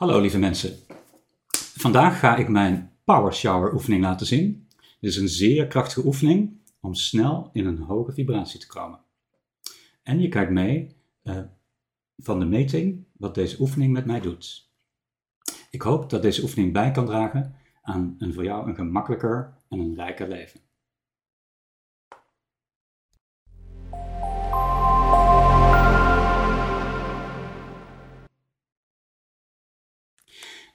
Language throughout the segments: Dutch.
Hallo lieve mensen. Vandaag ga ik mijn Power Shower oefening laten zien. Dit is een zeer krachtige oefening om snel in een hoge vibratie te komen. En je kijkt mee uh, van de meting wat deze oefening met mij doet. Ik hoop dat deze oefening bij kan dragen aan een voor jou een gemakkelijker en een rijker leven.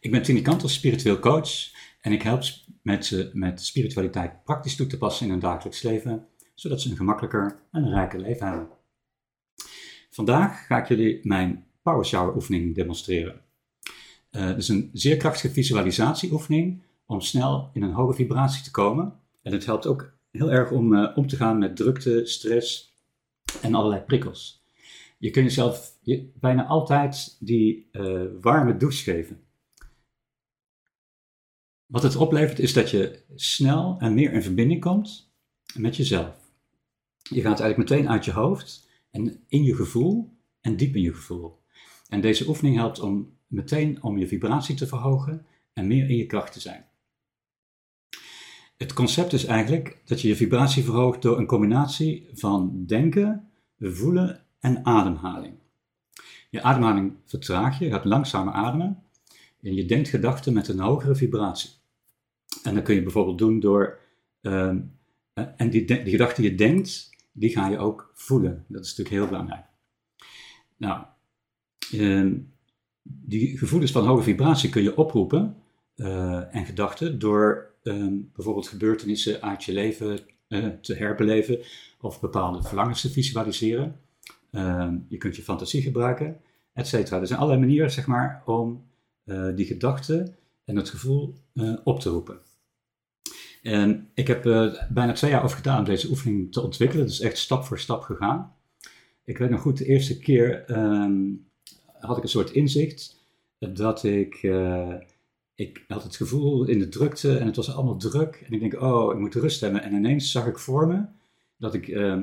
Ik ben Tini Kantos, spiritueel coach en ik help mensen met spiritualiteit praktisch toe te passen in hun dagelijks leven, zodat ze een gemakkelijker en een rijker leven hebben. Vandaag ga ik jullie mijn Power Shower oefening demonstreren. Uh, het is een zeer krachtige visualisatieoefening om snel in een hoge vibratie te komen. En het helpt ook heel erg om uh, om te gaan met drukte, stress en allerlei prikkels. Je kunt jezelf je, bijna altijd die uh, warme douche geven. Wat het oplevert is dat je snel en meer in verbinding komt met jezelf. Je gaat eigenlijk meteen uit je hoofd en in je gevoel en diep in je gevoel. En deze oefening helpt om meteen om je vibratie te verhogen en meer in je kracht te zijn. Het concept is eigenlijk dat je je vibratie verhoogt door een combinatie van denken, voelen en ademhaling. Je ademhaling vertraag je, je gaat langzamer ademen en je denkt gedachten met een hogere vibratie. En dat kun je bijvoorbeeld doen door, ehm, eh, en die, die gedachten die je denkt, die ga je ook voelen. Dat is natuurlijk heel belangrijk. Nou, ehm, die gevoelens van hoge vibratie kun je oproepen uh, en gedachten door ehm, bijvoorbeeld gebeurtenissen uit je leven uh, te herbeleven of bepaalde verlangens te visualiseren. je kunt je fantasie gebruiken, et cetera. Er zijn allerlei manieren, zeg maar, om die gedachten en het gevoel op te roepen. En ik heb er uh, bijna twee jaar over gedaan om deze oefening te ontwikkelen. Is echt stap voor stap gegaan. Ik weet nog goed, de eerste keer um, had ik een soort inzicht dat ik, ik had het gevoel in de drukte en het was allemaal druk. En ik denk, oh, ik moet rust hebben. En ineens zag ik voor me dat ik uh,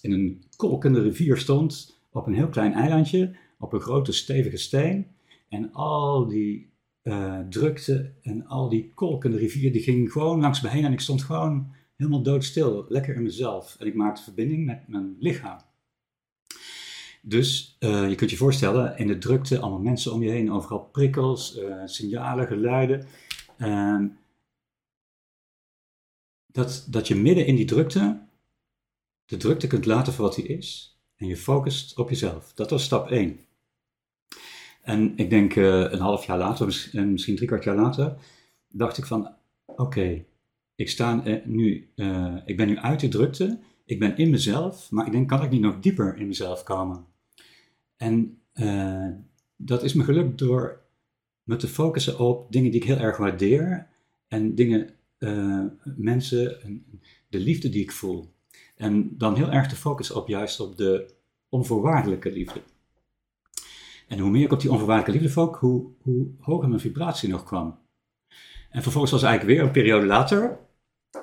in een kolkende rivier stond op een heel klein eilandje, op een grote stevige steen. En al die uh, drukte en al die kolkende rivier, die ging gewoon langs me heen en ik stond gewoon helemaal doodstil, lekker in mezelf. En ik maakte verbinding met mijn lichaam. Dus uh, je kunt je voorstellen, in de drukte, allemaal mensen om je heen, overal prikkels, uh, signalen, geluiden. Uh, dat, dat je midden in die drukte de drukte kunt laten voor wat die is en je focust op jezelf. Dat was stap 1. En ik denk uh, een half jaar later, misschien, misschien drie kwart jaar later, dacht ik van, oké, ik sta uh, nu, ik ben nu uit de drukte, ik ben in mezelf, maar ik denk, kan ik niet nog dieper in mezelf komen? En dat is me gelukt door me te focussen op dingen die ik heel erg waardeer en dingen, mensen, de liefde die ik voel. En dan heel erg te focussen op juist op de onvoorwaardelijke liefde. En hoe meer ik op die onvoorwaardelijke liefde fok, hoe, hoe hoger mijn vibratie nog kwam. En vervolgens was eigenlijk weer een periode later,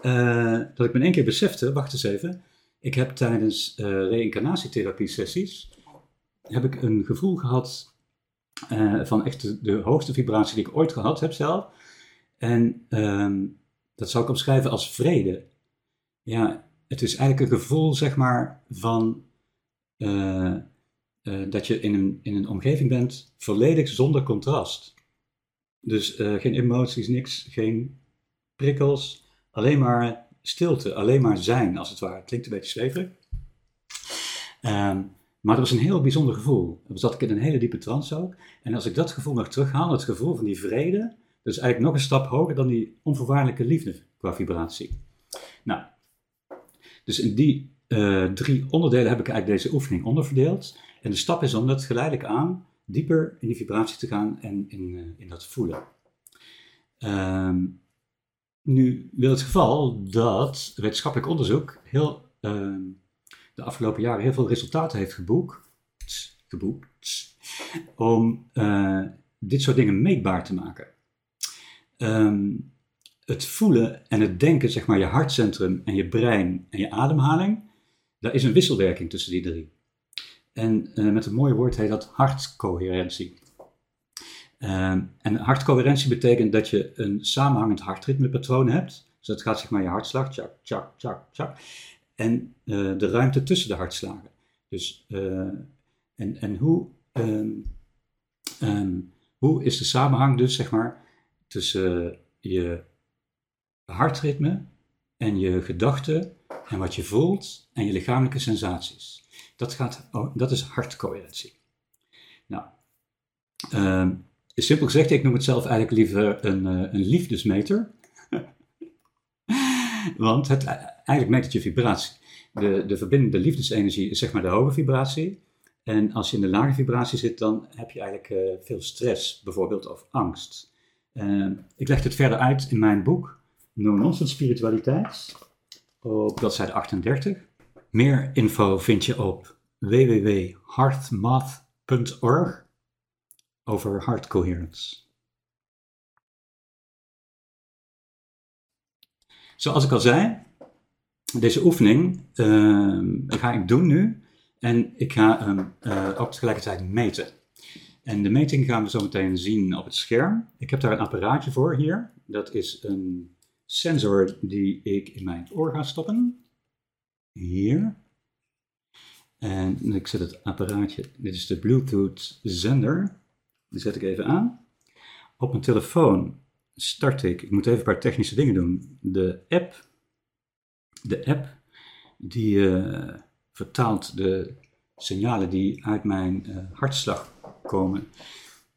uh, dat ik me in één keer besefte, wacht eens even, ik heb tijdens uh, reïncarnatietherapie sessies, heb ik een gevoel gehad uh, van echt de, hoogste vibratie die ik ooit gehad heb zelf. En ehm, dat zou ik omschrijven als vrede. Ja, het is eigenlijk een gevoel, zeg maar, van dat je in een, in een omgeving bent volledig zonder contrast. Dus uh, geen emoties, niks, geen prikkels, alleen maar stilte, alleen maar zijn als het ware. Klinkt een beetje zweverig. Um, maar dat was een heel bijzonder gevoel. Dan zat ik in een hele diepe trance ook. En als ik dat gevoel nog terughaal, het gevoel van die vrede, dat is eigenlijk nog een stap hoger dan die onvoorwaardelijke liefde qua vibratie. Nou, dus in die uh, drie onderdelen heb ik eigenlijk deze oefening onderverdeeld. En de stap is om dat geleidelijk aan dieper in die vibratie te gaan en in, uh, in dat voelen. Um, nu wil het geval dat wetenschappelijk onderzoek heel, uh, de afgelopen jaren heel veel resultaten heeft geboekt, geboekt om uh, dit soort dingen meetbaar te maken. Um, het voelen en het denken, zeg maar je hartcentrum en je brein en je ademhaling, daar is een wisselwerking tussen die drie. En uh, met een mooi woord heet dat hartcoherentie. Ehm, en hartcoherentie betekent dat je een samenhangend hartritmepatroon hebt. Dus dat gaat zeg maar je hartslag, tjak, tjak, tjak, tjak. En uh, de ruimte tussen de hartslagen. Dus, uh, en, en hoe, um, um, hoe is de samenhang dus zeg maar tussen je hartritme en je gedachten en wat je voelt en je lichamelijke sensaties. Dat, gaat, oh, dat is hartcoherentie. Nou, uh, simpel gezegd, ik noem het zelf eigenlijk liever een, uh, een liefdesmeter. Want het, eigenlijk meet het je vibratie. De, de verbindende liefdesenergie is zeg maar de hoge vibratie. En als je in de lage vibratie zit, dan heb je eigenlijk uh, veel stress, bijvoorbeeld, of angst. Uh, ik leg het verder uit in mijn boek No Nonsense Spiritualiteit, op bladzijde 38. Meer info vind je op www.heartmath.org over heart coherence. Zoals ik al zei, deze oefening uh, ga ik doen nu en ik ga hem uh, ook tegelijkertijd meten. En de meting gaan we zo meteen zien op het scherm. Ik heb daar een apparaatje voor hier. Dat is een sensor die ik in mijn oor ga stoppen. Hier. En ik zet het apparaatje, dit is de Bluetooth zender. Die zet ik even aan. Op mijn telefoon start ik, ik moet even een paar technische dingen doen. De app, de app die uh, vertaalt de signalen die uit mijn uh, hartslag komen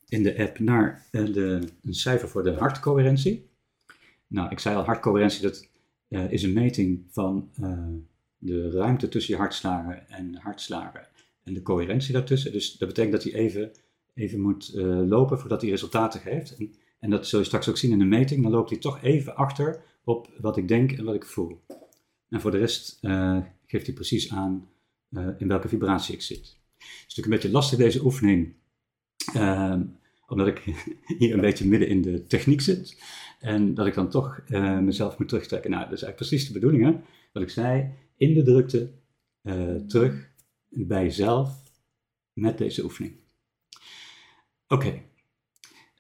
in de app naar uh, de, een cijfer voor de hartcoherentie. Nou, ik zei al, hartcoherentie dat is een meting van de ruimte tussen je hartslagen en hartslagen en de coherentie daartussen. Dus dat betekent dat hij even, even moet uh, lopen voordat hij resultaten geeft. En, en, dat zul je straks ook zien in de meting. Dan loopt hij toch even achter op wat ik denk en wat ik voel. En voor de rest uh, geeft hij precies aan uh, in welke vibratie ik zit. Het is natuurlijk een beetje lastig deze oefening, ehm, omdat ik hier een beetje midden in de techniek zit. En dat ik dan toch mezelf moet terugtrekken. Nou, dat is eigenlijk precies de bedoeling, hè? Wat ik zei, in de drukte uh, terug bij jezelf met deze oefening. Oké,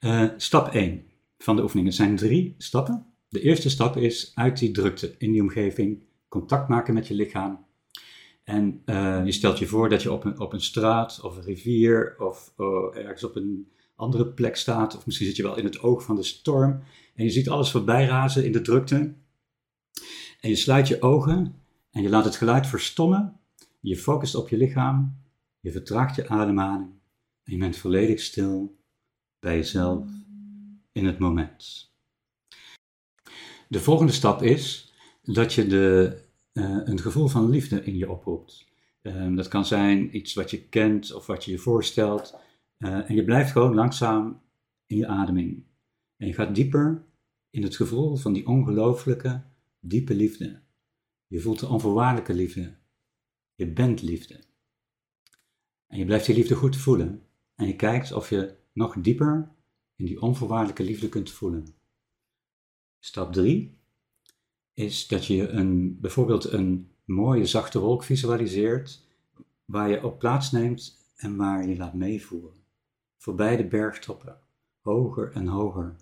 uh, stap 1 van de oefening. Er zijn drie stappen. De eerste stap is uit die drukte in die omgeving contact maken met je lichaam. En uh, je stelt je voor dat je op een, op een straat of een rivier of ergens op een andere plek staat. Of misschien zit je wel in het oog van de storm. En je ziet alles voorbij razen in de drukte. En je sluit je ogen en je laat het geluid verstommen, je focust op je lichaam, je vertraagt je ademhaling en je bent volledig stil bij jezelf in het moment. De volgende stap is dat je de, uh, een gevoel van liefde in je oproept. Uh, dat kan zijn iets wat je kent of wat je je voorstelt. Uh, en je blijft gewoon langzaam in je ademing. En je gaat dieper in het gevoel van die ongelooflijke, diepe liefde. Je voelt de onvoorwaardelijke liefde. Je bent liefde. En je blijft die liefde goed voelen. En je kijkt of je nog dieper in die onvoorwaardelijke liefde kunt voelen. Stap 3 is dat je een, bijvoorbeeld een mooie zachte wolk visualiseert waar je op plaats neemt en waar je laat meevoeren. Voorbij de bergtoppen, hoger en hoger,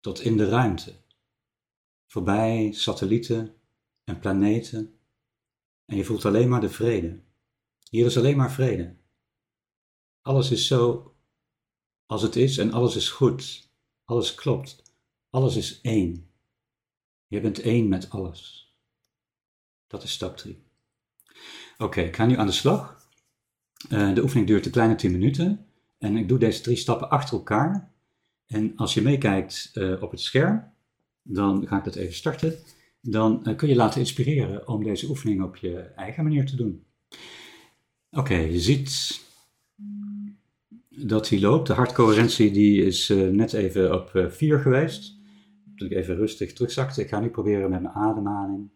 tot in de ruimte. Voorbij satellieten en planeten. En je voelt alleen maar de vrede. Hier is alleen maar vrede. Alles is zo als het is en alles is goed. Alles klopt. Alles is één. Je bent één met alles. Dat is stap 3. Oké, ik ga nu aan de slag. Uh, de oefening duurt een kleine 10 minuten. En ik doe deze drie stappen achter elkaar. En als je meekijkt uh, op het scherm, dan ga ik dat even starten dan uh, kun je laten inspireren om deze oefening op je eigen manier te doen. Oké, je ziet dat hij loopt. De hartcoherentie die is uh, net even op 4 uh, geweest. Dat ik even rustig terugzakte. Ik ga nu proberen met mijn ademhaling.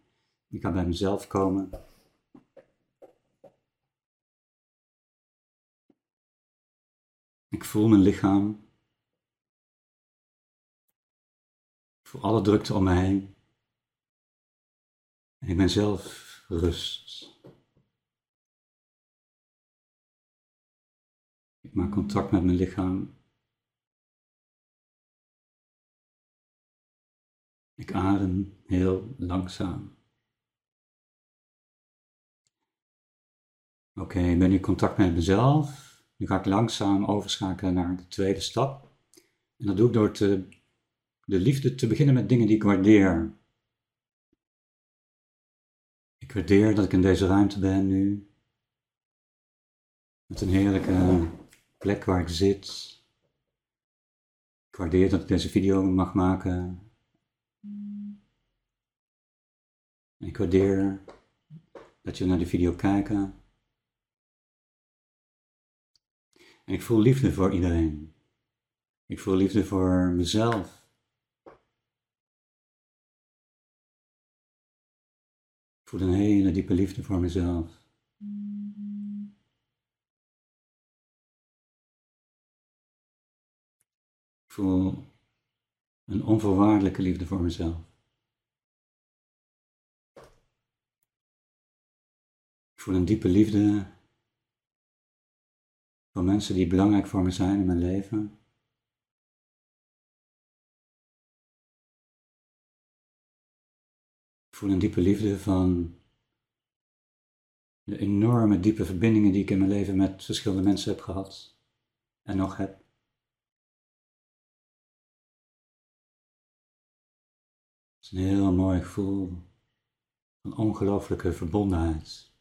Ik ga bij mezelf komen. Ik voel mijn lichaam. Ik voel alle drukte om me heen. Ik ben zelf rust. Ik maak contact met mijn lichaam. Ik adem heel langzaam. Oké, ik ben in contact met mezelf. Nu ga ik langzaam overschakelen naar de tweede stap. En dat doe ik door de liefde te beginnen met dingen die ik waardeer. Ik waardeer dat ik in deze ruimte ben nu. Met een heerlijke plek waar ik zit. Ik waardeer dat ik deze video mag maken. Ik waardeer dat je naar de video kijken. En ik voel liefde voor iedereen. Ik voel liefde voor mezelf. Voel een hele diepe liefde voor mezelf. Ik voel een onvoorwaardelijke liefde voor mezelf. Ik voel een diepe liefde voor mensen die belangrijk voor me zijn in mijn leven. Voel een diepe liefde van de enorme diepe verbindingen die ik in mijn leven met verschillende mensen heb gehad en nog heb. Het is een heel mooi gevoel van ongelooflijke verbondenheid.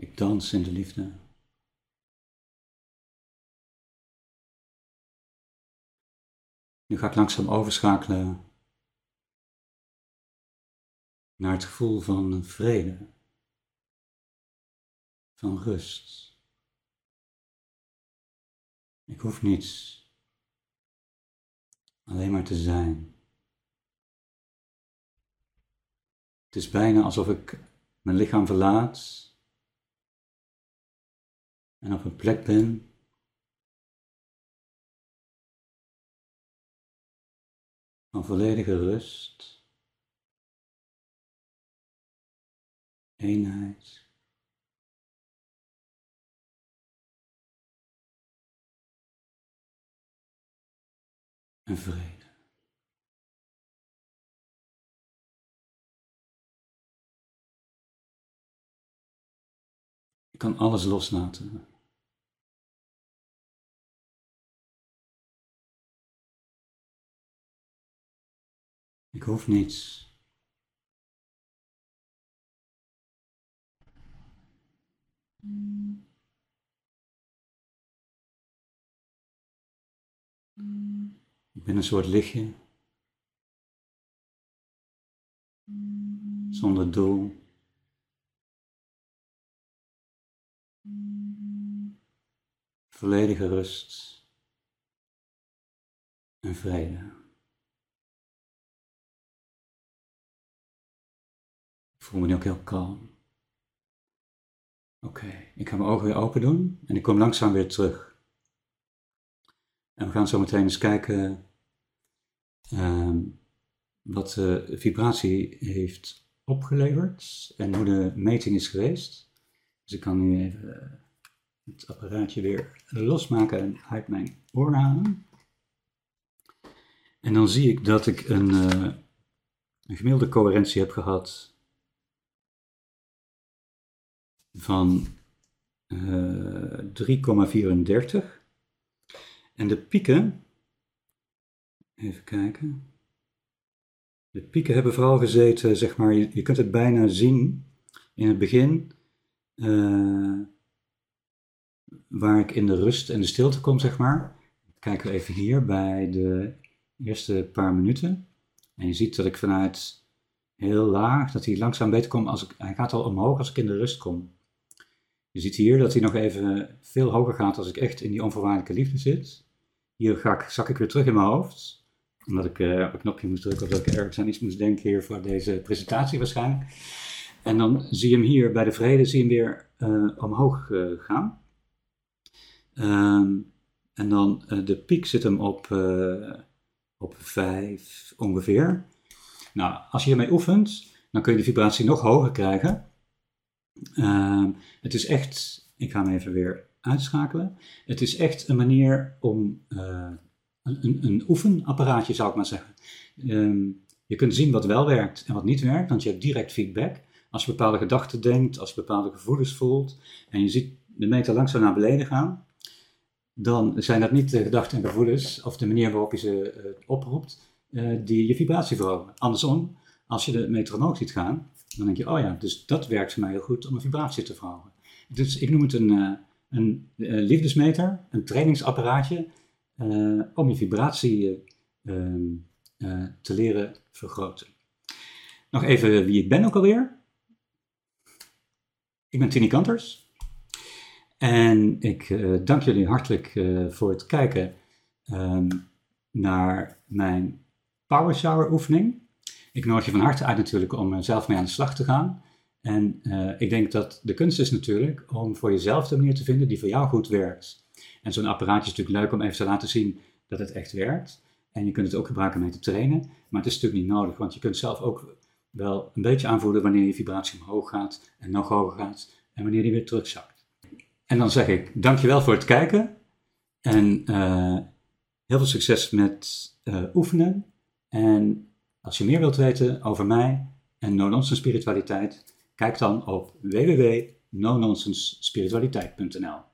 Ik dans in de liefde. Nu ga ik langzaam overschakelen naar het gevoel van vrede, van rust. Ik hoef niets, alleen maar te zijn. Het is bijna alsof ik mijn lichaam verlaat en op een plek ben van volledige rust, eenheid. En vrede. Ik kan alles loslaten. Ik hoef niets. Ik ben een soort lichtje. Zonder doel. Volledige rust en vrede. Voel me nu ook heel kalm. Oké, ik ga mijn ogen weer open doen en ik kom langzaam weer terug. En we gaan zo meteen eens kijken uh, wat de vibratie heeft opgeleverd en hoe de meting is geweest. Dus ik kan nu even het apparaatje weer losmaken en uit mijn oor halen. En dan zie ik dat ik een, uh, een gemiddelde coherentie heb gehad van uh, eh, 3,34. En de pieken, even kijken. De pieken hebben vooral gezeten, zeg maar, je, kunt het bijna zien in het begin, uh, waar ik in de rust en de stilte kom, zeg maar. Kijken we even hier bij de eerste paar minuten. En je ziet dat ik vanuit heel laag, dat hij langzaam beter komt. Als ik, hij gaat al omhoog als ik in de rust kom. Je ziet hier dat hij nog even veel hoger gaat als ik echt in die onvoorwaardelijke liefde zit. Hier ga ik, zak ik weer terug in mijn hoofd. Omdat ik uh, op een knopje moest drukken of dat ik ergens aan iets moest denken hier voor deze presentatie waarschijnlijk. En dan zie je hem hier bij de vrede, zie hem weer uh, omhoog uh, gaan. Um, en dan de piek zit hem op, op 5 ongeveer. Nou, als je hiermee oefent, dan kun je de vibratie nog hoger krijgen. Ehm, het is echt, ik ga hem even weer uitschakelen. Het is echt een manier om, uh, een, een, oefenapparaatje zou ik maar zeggen. Ehm, je kunt zien wat wel werkt en wat niet werkt, want je hebt direct feedback. Als je bepaalde gedachten denkt, als je bepaalde gevoelens voelt en je ziet de meter langzaam naar beneden gaan, dan zijn dat niet de gedachten en gevoelens of de manier waarop je ze uh, oproept uh, die je vibratie verhogen. Andersom, als je de meter omhoog ziet gaan, dan denk je, oh ja, dus dat werkt voor mij heel goed om een vibratie te verhogen. Dus ik noem het een, uh, een liefdesmeter, een trainingsapparaatje, om je vibratie ehm, te leren vergroten. Nog even wie ik ben ook alweer. Ik ben Tini Kanters. En ik dank jullie hartelijk voor het kijken um, naar mijn Power Shower oefening. Ik nodig je van harte uit natuurlijk om uh, zelf mee aan de slag te gaan. En ik denk dat de kunst is natuurlijk om voor jezelf de manier te vinden die voor jou goed werkt. En zo'n apparaatje is natuurlijk leuk om even te laten zien dat het echt werkt. En je kunt het ook gebruiken om mee te trainen. Maar het is natuurlijk niet nodig, want je kunt zelf ook wel een beetje aanvoelen wanneer je vibratie omhoog gaat en nog hoger gaat en wanneer die weer terugzakt. En dan zeg ik dankjewel voor het kijken en uh, heel veel succes met oefenen. En als je meer wilt weten over mij en no-nonsense spiritualiteit, kijk dan op www.nononsensespiritualiteit.nl